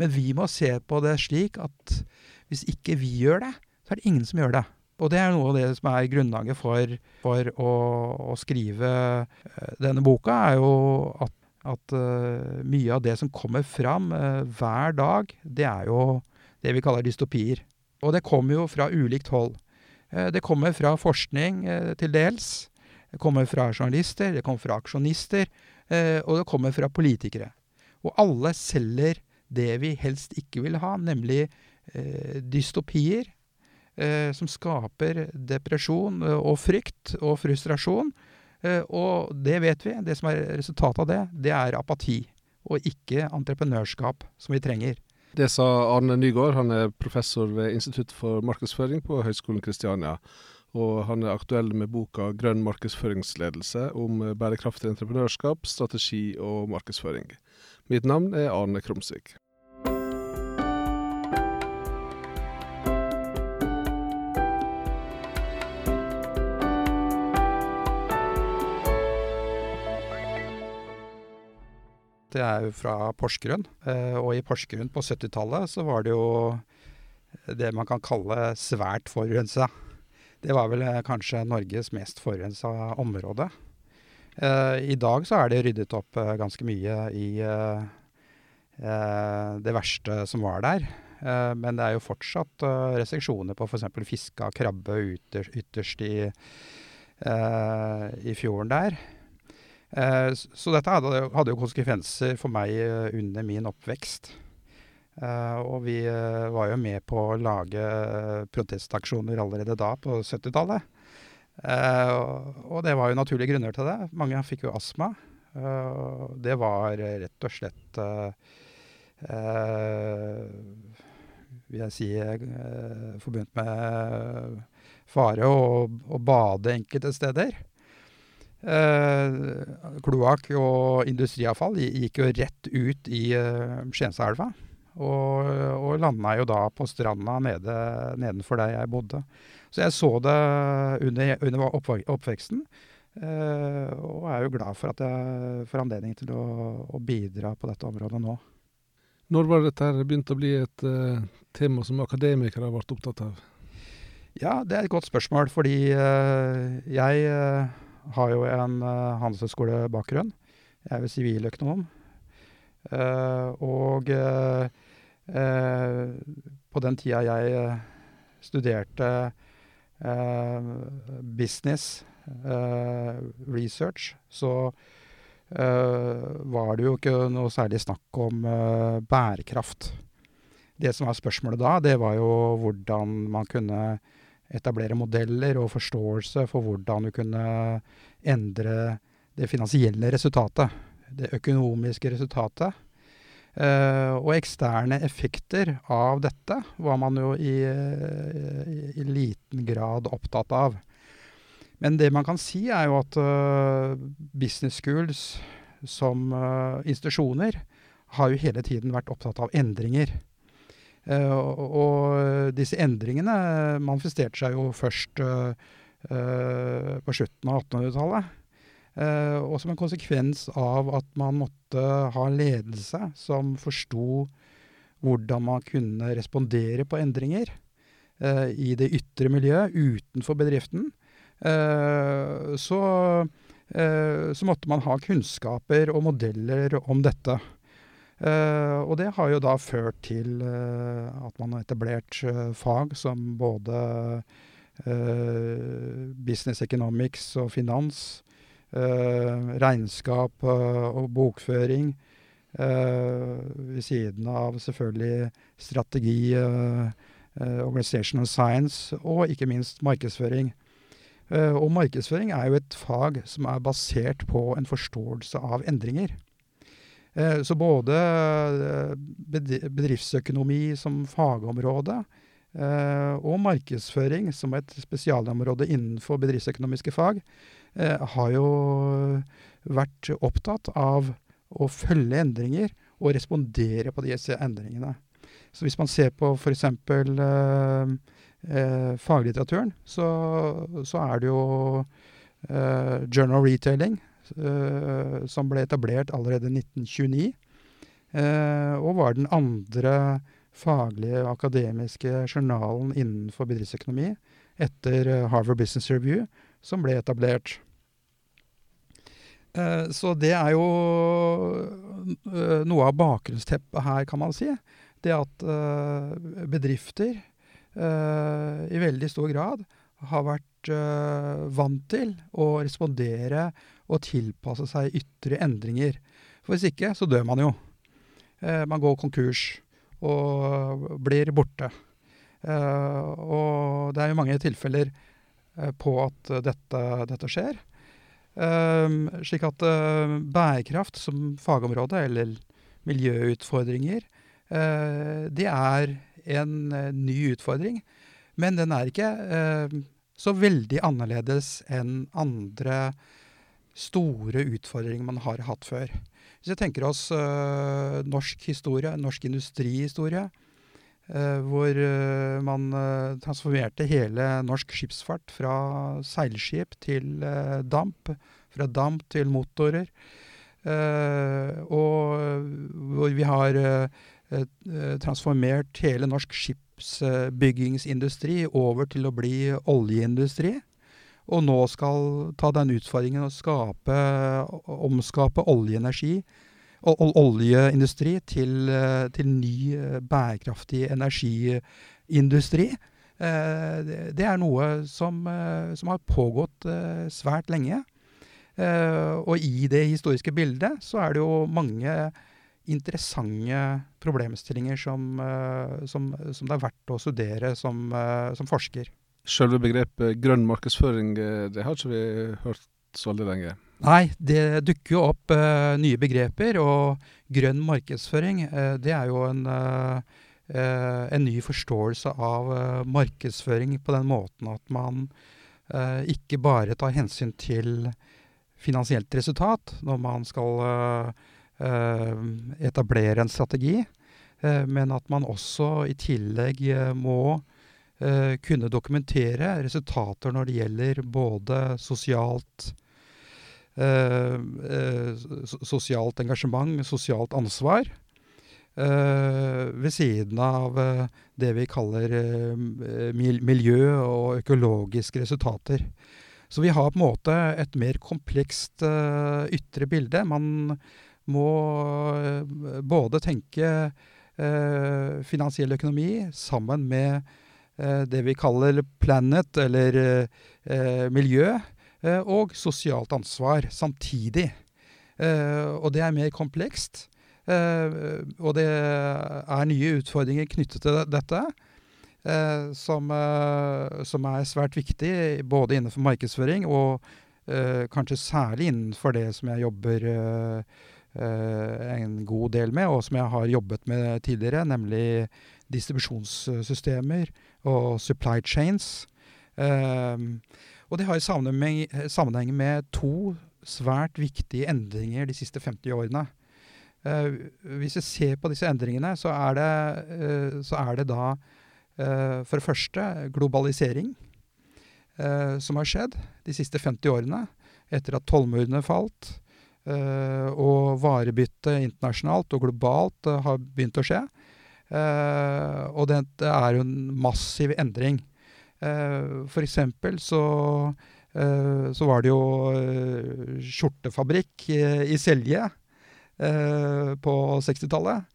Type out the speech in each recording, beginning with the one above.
Men vi må se på det slik at hvis ikke vi gjør det, så er det ingen som gjør det. Og det er noe av det som er grunnlaget for, for å, å, skrive eh, denne boka, er jo at, at uh, mye av det som kommer fram uh, hver dag, det er jo det vi kaller dystopier. Og det kommer jo fra ulikt hold. Uh, det kommer fra forskning til dels. Det kommer fra journalister, det kommer fra aksjonister, og det kommer fra politikere. Og alle selger det vi helst ikke vil ha, nemlig dystopier eh, som skaper depresjon eh, og frykt og frustrasjon. Eh, og det vet vi. Det som er resultatet av det, det er apati. Og ikke entreprenørskap, som vi trenger. Det sa Arne Nygaard. Han er professor ved Institutt for markedsføring på Høgskolen Kristiania. Og han er aktuell med boka 'Grønn markedsføringsledelse' om bærekraftig entreprenørskap, strategi og markedsføring. Mitt navn er Arne Krumsvik. Det er jo fra Porsgrunn. Eh, og i Porsgrunn på 70-tallet så var det jo det man kan kalle svært forurensa. Det var vel eh, kanskje Norges mest forurensa område. Eh, I dag så er det ryddet opp ganske mye i det verste som var der. Men det er jo fortsatt restriksjoner på f.eks. fiske av krabbe ytterst i, i fjorden der. Eh, så dette hadde, jo konsekvenser for meg eh, under min oppvekst. Eh, og vi var jo med på å lage protestaksjoner allerede da, på 70-tallet. og det var jo naturlige grunner til det. Mange fikk jo astma. det var rett og slett vil jeg si, forbundet med fare å, å bade enkelte steder. Eh, kloakk og industriavfall gikk jo rett ut i eh, Skienselva. Og, og landa jo da på stranda nede, nedenfor der jeg bodde. Så jeg så det under, under oppveksten. Eh, og er jo glad for at jeg får anledning til å, å, bidra på dette området nå. Når var dette begynt å bli et eh, tema som akademikere har vært opptatt av? Ja, det er et godt spørsmål, fordi uh, jeg uh, har jo en uh, handelshøyskolebakgrunn. Jeg er jo siviløkonom. Uh, og uh, på den tida jeg studerte business research, så var det jo ikke noe særlig snakk om bærekraft. Det som var spørsmålet da, det var jo hvordan man kunne etablere modeller og forståelse for hvordan du kunne endre det finansielle resultatet. Det økonomiske resultatet. Uh, og eksterne effekter av dette var man jo i, i, i, liten grad opptatt av. Men det man kan si, er jo at uh, business schools som uh, institusjoner har jo hele tiden vært opptatt av endringer. Uh, og disse endringene manifesterte seg jo først uh, uh, på slutten av 1800-tallet. og som en konsekvens av at man måtte ha ledelse som forsto hvordan man kunne respondere på endringer i det ytre miljøet utenfor bedriften. så, så måtte man ha kunnskaper og modeller om dette. Uh, og det har jo da ført til uh, at man har etablert uh, fag som både business economics og finans, regnskap og bokføring, ved siden av selvfølgelig strategi, organizational science og ikke minst markedsføring. og markedsføring er jo et fag som er basert på en forståelse av endringer. Eh, så både eh, bedriftsøkonomi som fagområde eh, og markedsføring som et spesialområde innenfor bedriftsøkonomiske fag har jo vært opptatt av å følge endringer og respondere på disse endringene. Så hvis man ser på f.eks. Eh, faglitteraturen, så, så, er det jo Journal Retailing, som ble etablert allerede i 1929. og var den andre faglige akademiske journalen innenfor bedriftsøkonomi etter Harvard Business Review, som ble etablert. Så det er jo noe av bakgrunnsteppet her, kan man si. Det at bedrifter i veldig stor grad har vært vant til å respondere og tilpasse seg ytre endringer. For hvis ikke, så dør man jo. Man går konkurs og blir borte. Og det er jo mange tilfeller på at dette, dette skjer. Slik at bærekraft som fagområde, eller miljøutfordringer, det er en ny utfordring. Men den er ikke så veldig annerledes enn andre store utfordringer man har hatt før. Hvis vi tenker oss norsk historie, norsk industrihistorie, hvor man transformerte hele norsk skipsfart fra seilskip til damp, fra damp til motorer, og hvor vi har transformert hele norsk skipsbyggingsindustri over til å bli oljeindustri, og nå skal ta den utfordringen å skape omskape oljeenergi og oljeindustri til til ny bærekraftig energiindustri. Det er noe som som har pågått svært lenge, og i det historiske bildet så er det jo mange interessante problemstillinger som som som det er verdt å studere som som forsker. Sjølve begrepet grønn markedsføring, det har ikke vi hørt så veldig lenge. Nei, det dukker jo opp nye begreper, og grønn markedsføring, det er jo en en ny forståelse av markedsføring på den måten at man ikke bare tar hensyn til finansielt resultat når man skal etablere en strategi, men at man også i tillegg må kunne dokumentere resultater når det gjelder både sosialt sosialt engasjement, sosialt ansvar, ved siden av det vi kaller miljø og økologiske resultater. Så vi har på en måte et mer komplekst ytre bilde. Man må både tenke finansiell økonomi sammen med det vi kaller planet, eller miljø, og sosialt ansvar samtidig. Og det er mer komplekst, og det er nye utfordringer knyttet til dette, som som er svært viktig både innenfor markedsføring og kanskje særlig innenfor det som jeg jobber en god del med, og som jeg har jobbet med tidligere, nemlig distribusjonssystemer og supply chains. Og det har sammenheng med to svært viktige endringer de siste 50 årene. Hvis vi ser på disse endringene, så er det så er det da for det første globalisering som har skjedd de siste 50 årene, etter at tollmurene falt, og varebyttet internasjonalt og globalt har begynt å skje. Og det, er jo en massiv endring. For eksempel så så var det jo skjortefabrikk i Selje på 60-tallet.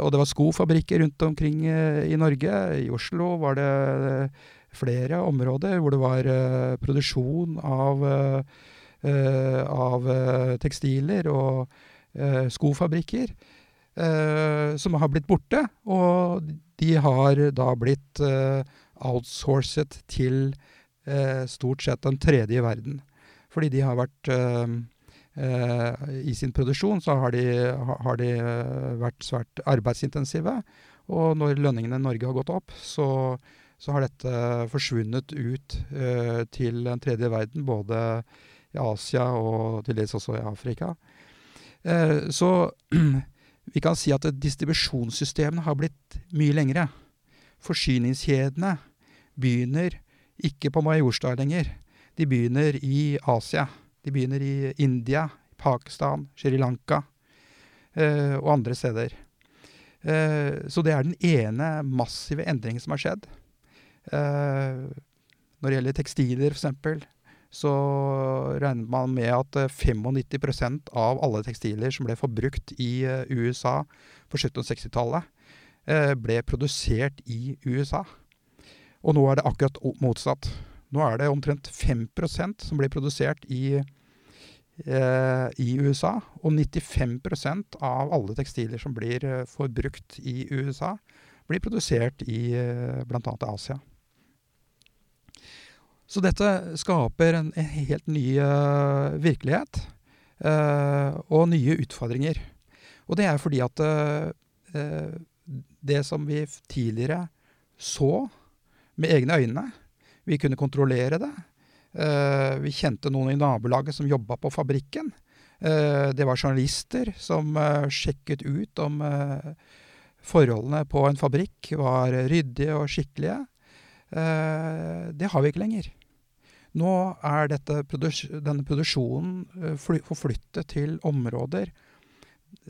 og det var skofabrikker rundt omkring i Norge. I Oslo var det flere områder hvor det var produksjon av av tekstiler og skofabrikker som har blitt borte, og de har da blitt outsourcet til stort sett den tredje verden. Fordi de har vært I sin produksjon så har de har de vært svært arbeidsintensive, og når lønningene i Norge har gått opp, så så har dette forsvunnet ut til den tredje verden, både i Asia og til dels også i Afrika. Så vi kan si at distribusjonssystemene har blitt mye lengre. Forsyningskjedene begynner ikke på Majorstad lenger, de begynner i Asia. De begynner i India, Pakistan, Sri Lanka. og andre steder. Så det er den ene massive endringen som har skjedd. Når det gjelder tekstiler, f.eks., så regnet man med at 95% av alle tekstiler som ble forbrukt i USA på slutten av 60-tallet, ble produsert i USA. Og nå er det akkurat motsatt. Nå er det omtrent 5% som blir produsert i, i USA, og 95% av alle tekstiler som blir forbrukt i USA, blir produsert i annet Asia. Så dette skaper en, helt ny uh, virkelighet uh, og nye utfordringer. Og det er fordi at uh, det som vi tidligere så med egne øyne Vi kunne kontrollere det. vi kjente noen i nabolaget som jobba på fabrikken. det var journalister som sjekket ut om forholdene på en fabrikk var ryddige og skikkelige. det har vi ikke lenger. Nå er dette, denne produksjonen eh, forflyttet til områder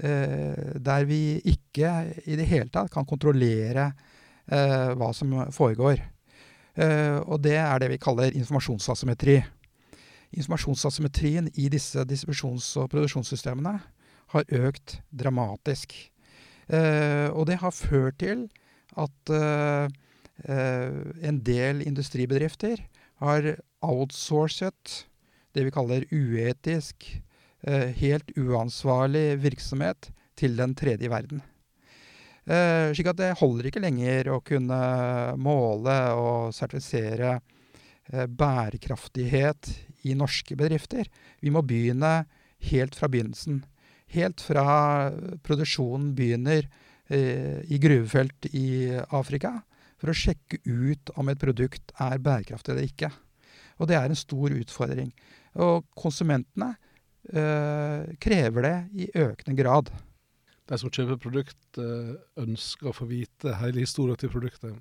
eh, der vi ikke i det hele tatt kan kontrollere eh, hva som foregår. Eh, og det er det vi kaller informasjonsasymmetri. Informasjonsasymmetrien i disse distribusjons- og produksjonssystemene har økt dramatisk. Eh, og det har ført til at eh, en del industribedrifter har outsourcet det vi kaller uetisk, eh, helt uansvarlig virksomhet til den tredje verden. Eh, slik at det holder ikke lenger å kunne måle og sertifisere eh, bærekraftighet i norske bedrifter. Vi må begynne helt fra begynnelsen. Helt fra produksjonen begynner i gruvefelt i Afrika, for å sjekke ut om et produkt er bærekraftig eller ikke. Og det er en stor utfordring. Og konsumentene øh, krever det i økende grad. De som kjøper produkt, eh, ønsker å få vite hele historien til produktet?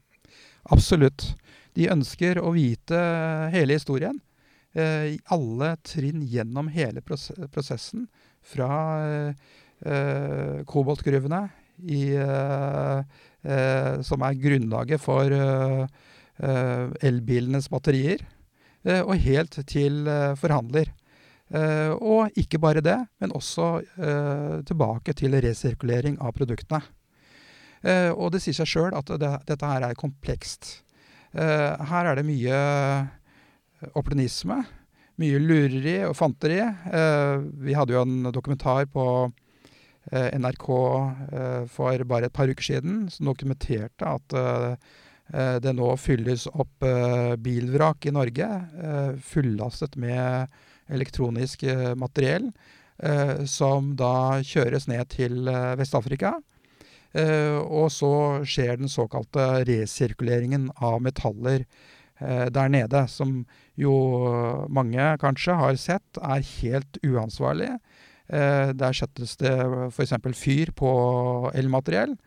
Absolutt. De ønsker å vite hele historien. I alle trinn gjennom hele prosessen. Fra koboltgruvene, som er grunnlaget for elbilenes batterier Eh, og helt til eh, forhandler. Eh, og ikke bare det, men også tilbake til resirkulering av produktene. Og det sier seg sjøl at det, dette her er komplekst. Her er det mye opportunisme, mye lureri og fanteri. Vi hadde jo en dokumentar på NRK for bare et par uker siden som dokumenterte at Eh, det nå fylles opp eh, bilvrak i Norge, eh, fullastet med elektronisk materiell, som da kjøres ned til Vest-Afrika. Og så skjer den såkalte resirkuleringen av metaller der nede, som jo mange kanskje har sett er helt uansvarlig. Der settes det f.eks. fyr på elmateriell.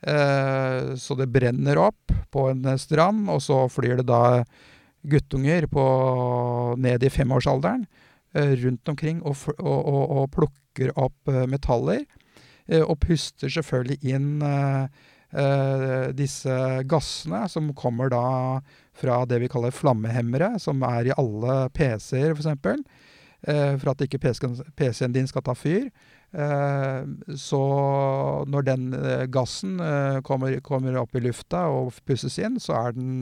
Eh, så det brenner opp på en strand, og så flyr det da guttunger på, ned i femårsalderen eh, rundt omkring og, og, og, og plukker opp eh, metaller. og puster selvfølgelig inn disse gassene som kommer da fra det vi kaller flammehemmere, som er i alle PC-er, f.eks. for at ikke PC-en din skal ta fyr. Eh, så når den eh, gassen eh, kommer, kommer, opp i lufta og pusses inn, så er den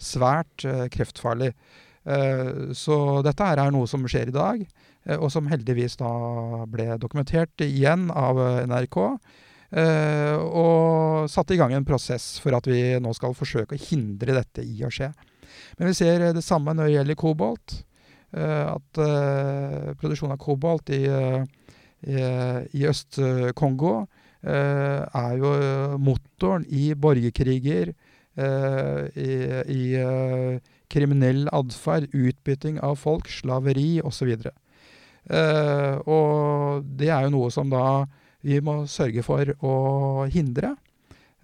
svært kreftfarlig. Så dette her er noe som skjer i dag, og som heldigvis da ble dokumentert igjen av NRK. Og satte i gang en prosess for at vi nå skal forsøke å hindre dette i å skje. Men vi ser det samme når det gjelder kobolt. At produksjon av kobolt i i Øst-Kongo eh, er jo motoren i borgerkriger, eh, i, i eh, kriminell atferd, utbytting av folk, slaveri osv. Uh, og det er jo noe som da vi må sørge for å hindre.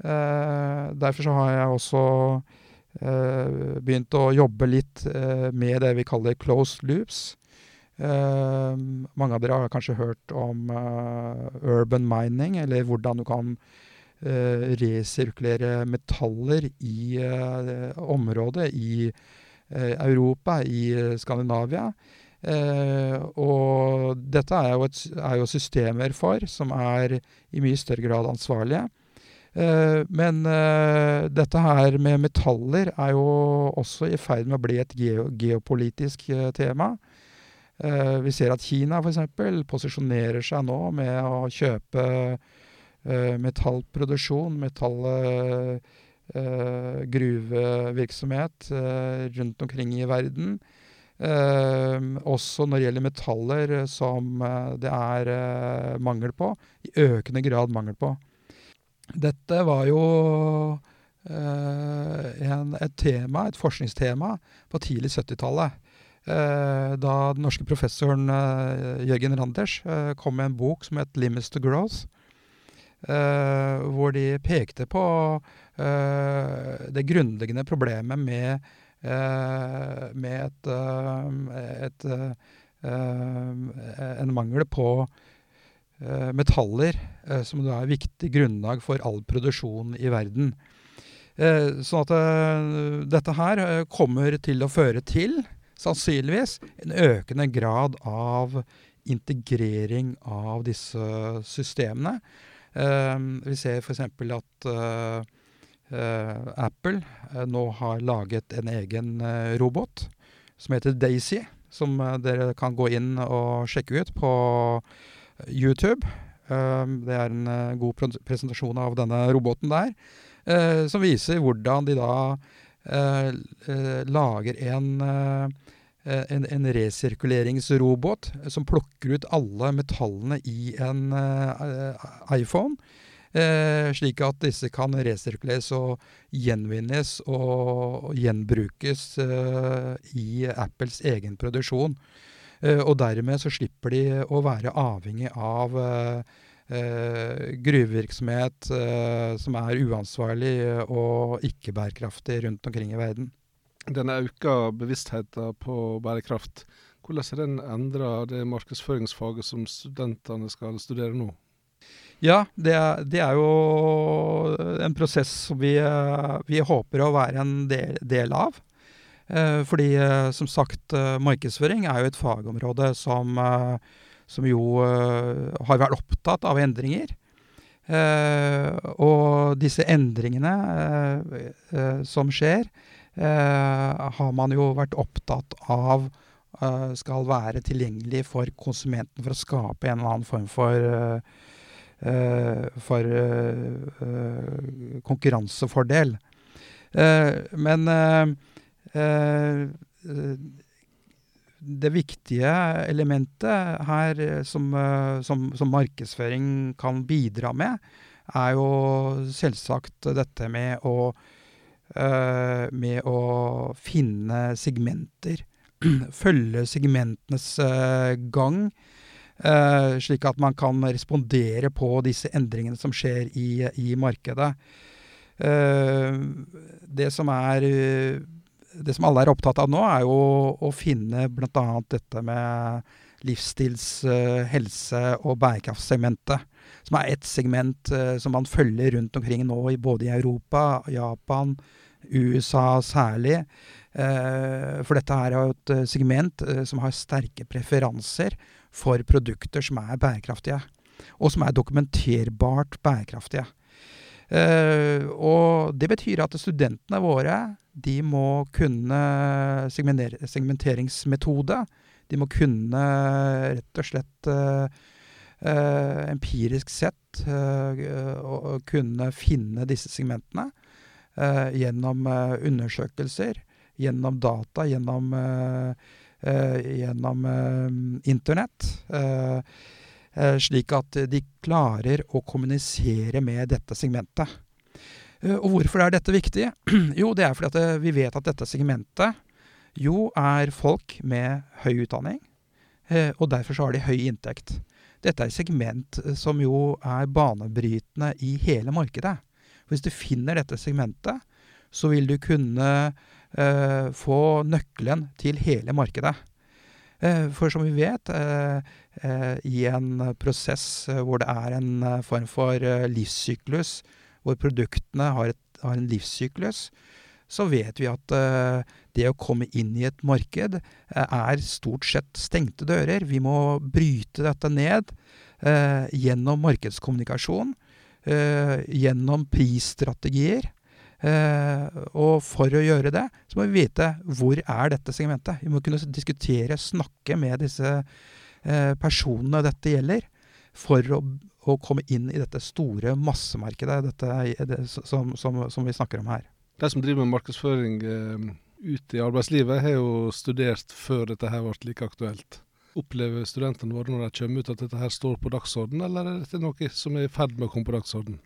Uh, derfor så har jeg også uh, begynt å jobbe litt med det vi kaller closed loops. Mange av dere har kanskje hørt om urban mining, eller hvordan du kan resirkulere metaller i området i Europa, i Skandinavia. Eh, og dette er jo, et, er jo, systemer for som er i mye større grad ansvarlige. Eh, men eh, dette her med metaller er jo også i ferd med å bli et geo geopolitisk eh, tema. Eh, vi ser at Kina f.eks. posisjonerer seg nå med å kjøpe eh, metallproduksjon, metall gruvevirksomhet rundt omkring i verden. Uh, også når det gjelder metaller eh, som eh, det er eh, mangel på, i økende grad mangel på. Dette var jo eh, en, et tema, et forskningstema, på tidlig 70-tallet. Eh, da den norske professoren Jørgen Randers kom med en bok som het 'Limits to Growth'. hvor de pekte på det grunnleggende problemet med Eh, med et, eh, et, eh, en mangel på metaller, som da er viktig grunnlag for all produksjon i verden. Sånn at dette her kommer til å føre til, sannsynligvis, en økende grad av integrering av disse systemene. Vi ser f.eks. at Eh, Apple eh, nå har laget en egen robot som heter Daisy, som dere kan gå inn og sjekke ut på YouTube. Det er en god presentasjon av denne roboten der, som viser hvordan de da lager en en, en, resirkuleringsrobot som plukker ut alle metallene i en uh, iPhone. Eh, slik at disse kan resirkuleres og gjenvinnes og gjenbrukes eh, i Apples egen produksjon. Eh, og dermed så slipper de å være avhengig av gruvevirksomhet som er uansvarlig og ikke bærekraftig rundt omkring i verden. Den auka bevisstheten på bærekraft, hvordan har den endra det markedsføringsfaget som studentene skal studere nå? Ja, det, det, er jo en prosess som vi, vi håper å være en del, del av. Eh, fordi, eh, som sagt, eh, markedsføring er jo et fagområde som, som jo har vært opptatt av endringer. og disse endringene som skjer, har man jo vært opptatt av skal være tilgjengelig for konsumenten for å skape en eller annen form for Eh, for eh, konkurransefordel. Eh, men det viktige elementet her som, som, som, markedsføring kan bidra med, er jo selvsagt dette med å, med å finne segmenter. Følge segmentenes gang slik at man kan respondere på disse endringene som skjer i, i markedet. Det som er Det som alle er opptatt av nå, er jo å finne bl.a. dette med livsstils-, uh, helse- og bærekraftsegmentet. Som er ett segment som man følger rundt omkring nå, både i Europa, Japan, USA særlig. for dette er jo et segment som har sterke preferanser for produkter som er bærekraftige, og som er dokumenterbart bærekraftige. Uh, og det betyr at studentene våre de må kunne segmenteringsmetode. De må kunne rett og slett uh, uh, empirisk sett uh, kunne finne disse segmentene gjennom undersøkelser, gjennom data, gjennom uh, Eh, gjennom eh, Internett. Eh, slik at de klarer å kommunisere med dette segmentet. Og hvorfor er dette viktig? Jo, det er fordi vi vet at dette segmentet jo er folk med høy utdanning, og derfor så har de høy inntekt. Dette er et segment som jo er banebrytende i hele markedet. Hvis du finner dette segmentet, så vil du kunne eh, få nøkkelen til hele markedet. For som vi vet, i en prosess hvor det er en form for livssyklus, hvor produktene har, et, har en livssyklus, så vet vi at det å komme inn i et marked er stort sett stengte dører. Vi må bryte dette ned gjennom markedskommunikasjon, gjennom prisstrategier. Uh, og for å gjøre det, så må vi vite hvor er dette segmentet. Vi må kunne diskutere, snakke med disse uh, personene dette gjelder, for å, å, komme inn i dette store massemarkedet dette, det, som, som, som, vi snakker om her. De som driver med markedsføring uh, ute i arbeidslivet, har jo studert før dette her ble like aktuelt. Opplever studentene våre når de kommer ut at dette her står på dagsorden, eller er dette noe som er i ferd med å komme på dagsorden?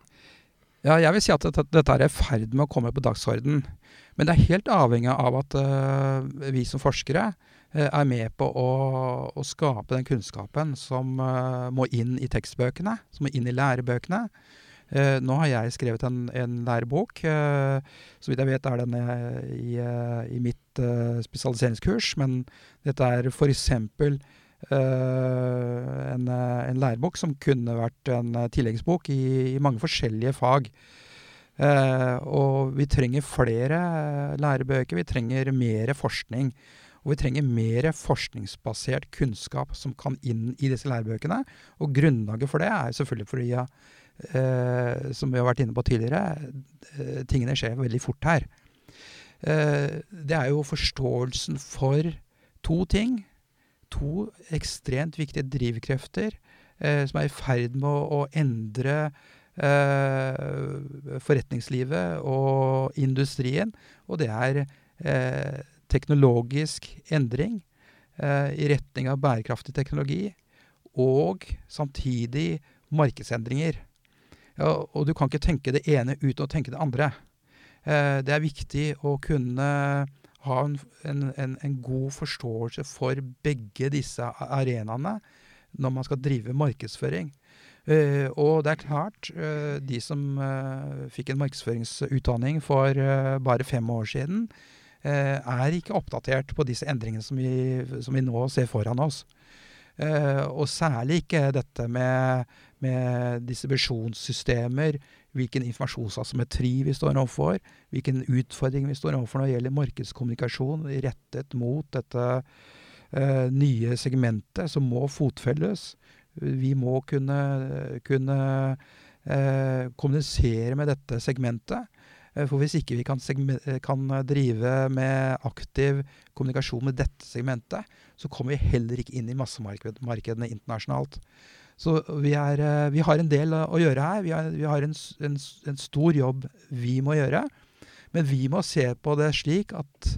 Ja, jeg vil si at dette, er i ferd med å komme på dagsorden. Men det er helt avhengig av at uh, vi som forskere uh, er med på å, å, skape den kunnskapen som uh, må inn i tekstbøkene, som må inn i lærebøkene. nå har jeg skrevet en, en lærebok. så vidt jeg vet er den i, i mitt spesialiseringskurs. Men dette er f.eks. Uh, en, eh, en, lærebok som kunne vært en eh, tilleggsbok i, i mange forskjellige fag. Eh, og vi trenger flere lærebøker, vi trenger mer forskning. Og vi trenger mer forskningsbasert kunnskap som kan inn i disse lærebøkene. Og grunnlaget for det er selvfølgelig fordi, ja, eh, som vi har vært inne på tidligere, tingene skjer veldig fort her. det er jo forståelsen for to ting to ekstremt viktige drivkrefter eh, som er i ferd med å, å endre eh, forretningslivet og industrien. Og det er eh, teknologisk endring eh, i retning av bærekraftig teknologi. Og samtidig markedsendringer. Ja, og du kan ikke tenke det ene uten å tenke det andre. Eh, det er viktig å kunne ha en, en, en, god forståelse for begge disse arenaene når man skal drive markedsføring. Uh, og det er klart, uh, de som uh, fikk en markedsføringsutdanning for bare fem år siden, er ikke oppdatert på disse endringene som vi, som vi nå ser foran oss. og særlig ikke dette med, med distribusjonssystemer, hvilken informasjonsasymmetri vi står overfor, hvilken utfordring vi står overfor når det gjelder markedskommunikasjon rettet mot dette eh, nye segmentet som må fotfelles. Vi må kunne, kunne eh, kommunisere med dette segmentet. Uh, for hvis ikke vi kan, kan, drive med aktiv kommunikasjon med dette segmentet, så kommer vi heller ikke inn i massemarkedene internasjonalt. Så vi, er, eh, vi, har en del å gjøre her. Vi har, vi har en, en, en, stor jobb vi må gjøre. Men vi må se på det slik at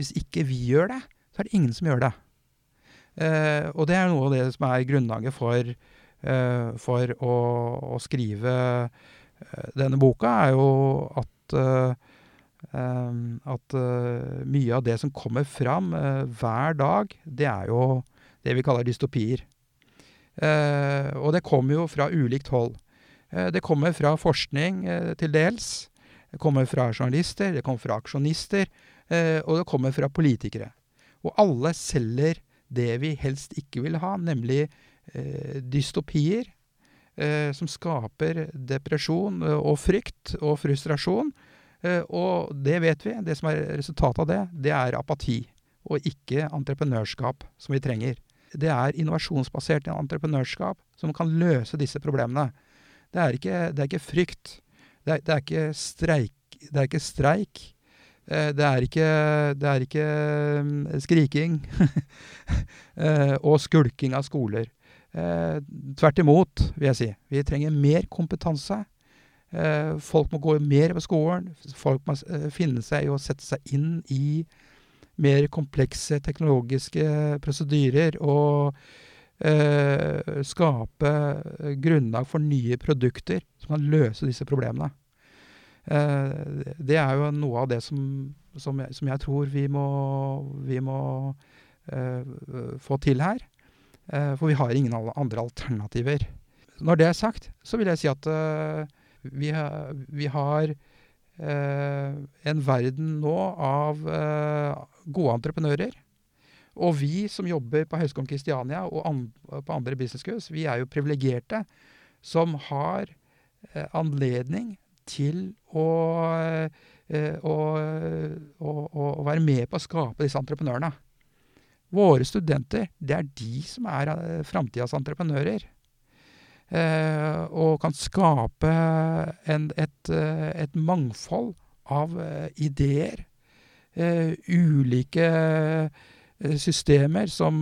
hvis ikke vi gjør det, så er det ingen som gjør det. Eh, og det er noe av det som er grunnlaget for, eh, for å, å, skrive eh, denne boka, er jo at eh, eh, at mye av det som kommer fram hver dag, det er jo det vi kaller dystopier. Eh, og det kommer jo fra ulikt hold. Eh, det kommer fra forskning eh, til dels. Det kommer fra journalister, det kommer fra aksjonister, og det kommer fra politikere. Og alle selger det vi helst ikke vil ha, nemlig dystopier som skaper depresjon og frykt og frustrasjon. og det vet vi. Det som er resultatet av det, det er apati, og ikke entreprenørskap, som vi trenger det er innovasjonsbasert entreprenørskap som kan løse disse problemene. Det er ikke, det er ikke frykt. Det er, det er, ikke streik. Det er ikke streik. Eh, det er ikke, det er ikke mm, skriking eh, og skulking av skoler. Eh, tvert imot, vil jeg si. Vi trenger mer kompetanse. Folk må gå mer på skolen. Folk må finne seg i å sette seg inn i mer komplekse teknologiske prosedyrer og eh, skape grunnlag for nye produkter som kan løse disse problemene. Eh, det er jo noe av det som, som, jeg, som jeg, tror vi må, vi må eh, få til her. Eh, for vi har ingen andre alternativer. Når det er sagt, så vil jeg si at eh, vi, vi har en verden nå av eh, gode entreprenører. Og vi som jobber på Høgskolen Kristiania og an, på andre businesskurs, vi er jo privilegerte som har eh, anledning til å, eh, å, å, å, være med på å skape disse entreprenørene. Våre studenter, det er de som er eh, framtidas entreprenører. Eh, og kan skape en, et, eh, et, mangfold av eh, ideer. Ulike systemer som,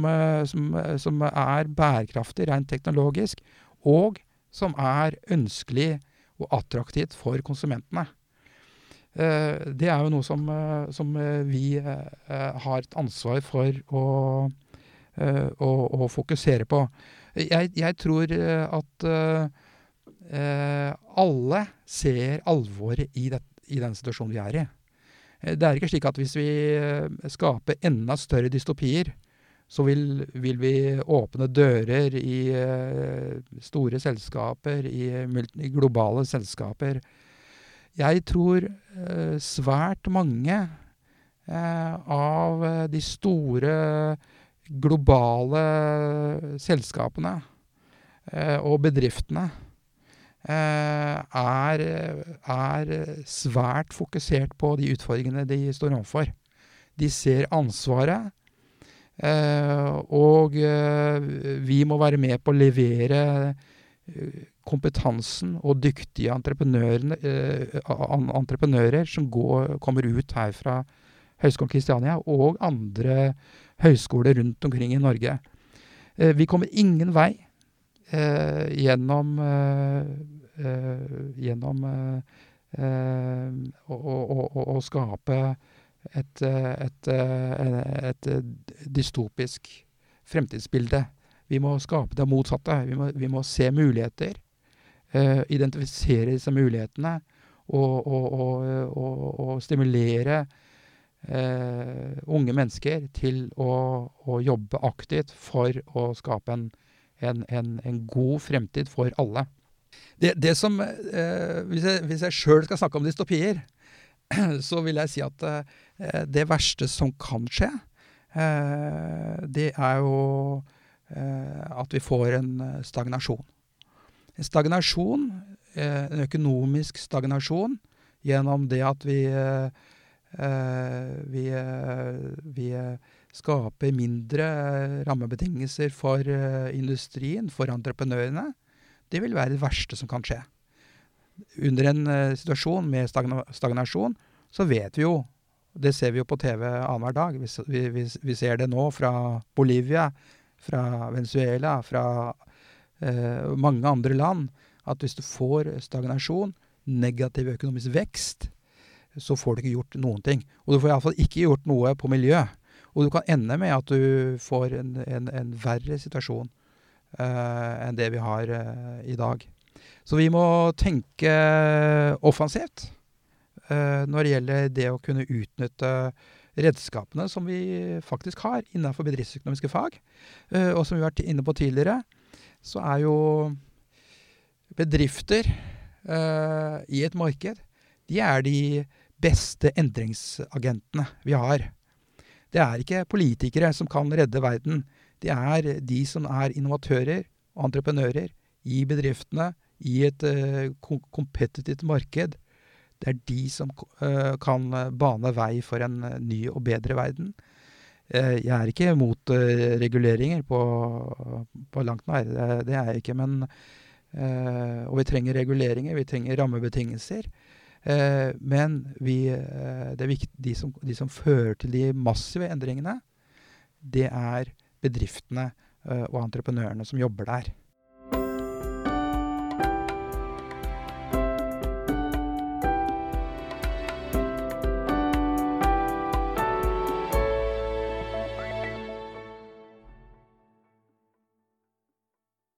som, som er bærekraftig rent teknologisk, og som er ønskelig og attraktivt for konsumentene. Det er jo noe som, som vi har et ansvar for å, å, å fokusere på. Jeg, jeg tror at alle ser alvoret i, i den situasjonen vi er i. Det er ikke slik at hvis vi skaper enda større dystopier, så vil, vil, vi åpne dører i uh, store selskaper, i, i, globale selskaper. Jeg tror uh, svært mange uh, av de store globale selskapene og bedriftene er, er svært fokusert på de utfordringene de står overfor. De ser ansvaret. Eh, og eh, vi må være med på å levere eh, kompetansen og dyktige entreprenører som går, kommer ut her fra Høgskolen Kristiania og andre høyskoler rundt omkring i Norge. Vi kommer ingen vei gjennom gjennom å, å, å, å skape et, eh, et, eh, et, dystopisk fremtidsbilde. Vi må skape det motsatte. Vi må, vi må se muligheter. Uh, identifisere disse mulighetene. Og, og, og, og stimulere unge mennesker til å, å, jobbe aktivt for å skape en, en, en, en god fremtid for alle. Det, det som, uh, Hvis jeg, jeg sjøl skal snakke om dystopier, så vil jeg si at eh, det verste som kan skje, eh, det er jo eh, at vi får en stagnasjon. En stagnasjon, en økonomisk stagnasjon, gjennom det at vi, vi, vi skaper mindre rammebetingelser for industrien, for entreprenørene. Det vil være det verste som kan skje under en situasjon med stagna stagnasjon, så vet vi jo Det ser vi jo på TV annenhver dag. Vi, vi, vi, ser det nå fra Bolivia, fra Venezuela, fra uh, mange andre land, at hvis du får stagnasjon, negativ økonomisk vekst, så får du ikke gjort noen ting. Og du får iallfall ikke gjort noe på miljøet. Og du kan ende med at du får en, en, en verre situasjon uh, enn det vi har uh, i dag. Så vi må tenke offensivt uh, når det gjelder det å kunne utnytte redskapene som vi faktisk har innenfor bedriftsøkonomiske fag. Og som vi har vært inne på tidligere, så er jo bedrifter i et marked de er de beste endringsagentene vi har. Det er ikke politikere som kan redde verden. Det er de som er innovatører og entreprenører i bedriftene, i et uh, kompetitivt marked. Det er de som uh, kan bane vei for en ny og bedre verden. jeg er ikke mot reguleringer på, på, langt nær, det, det, er jeg ikke. Men, og vi trenger reguleringer, vi trenger rammebetingelser. Men vi, det er viktig, de som, de som fører til de massive endringene, det er bedriftene og entreprenørene som jobber der.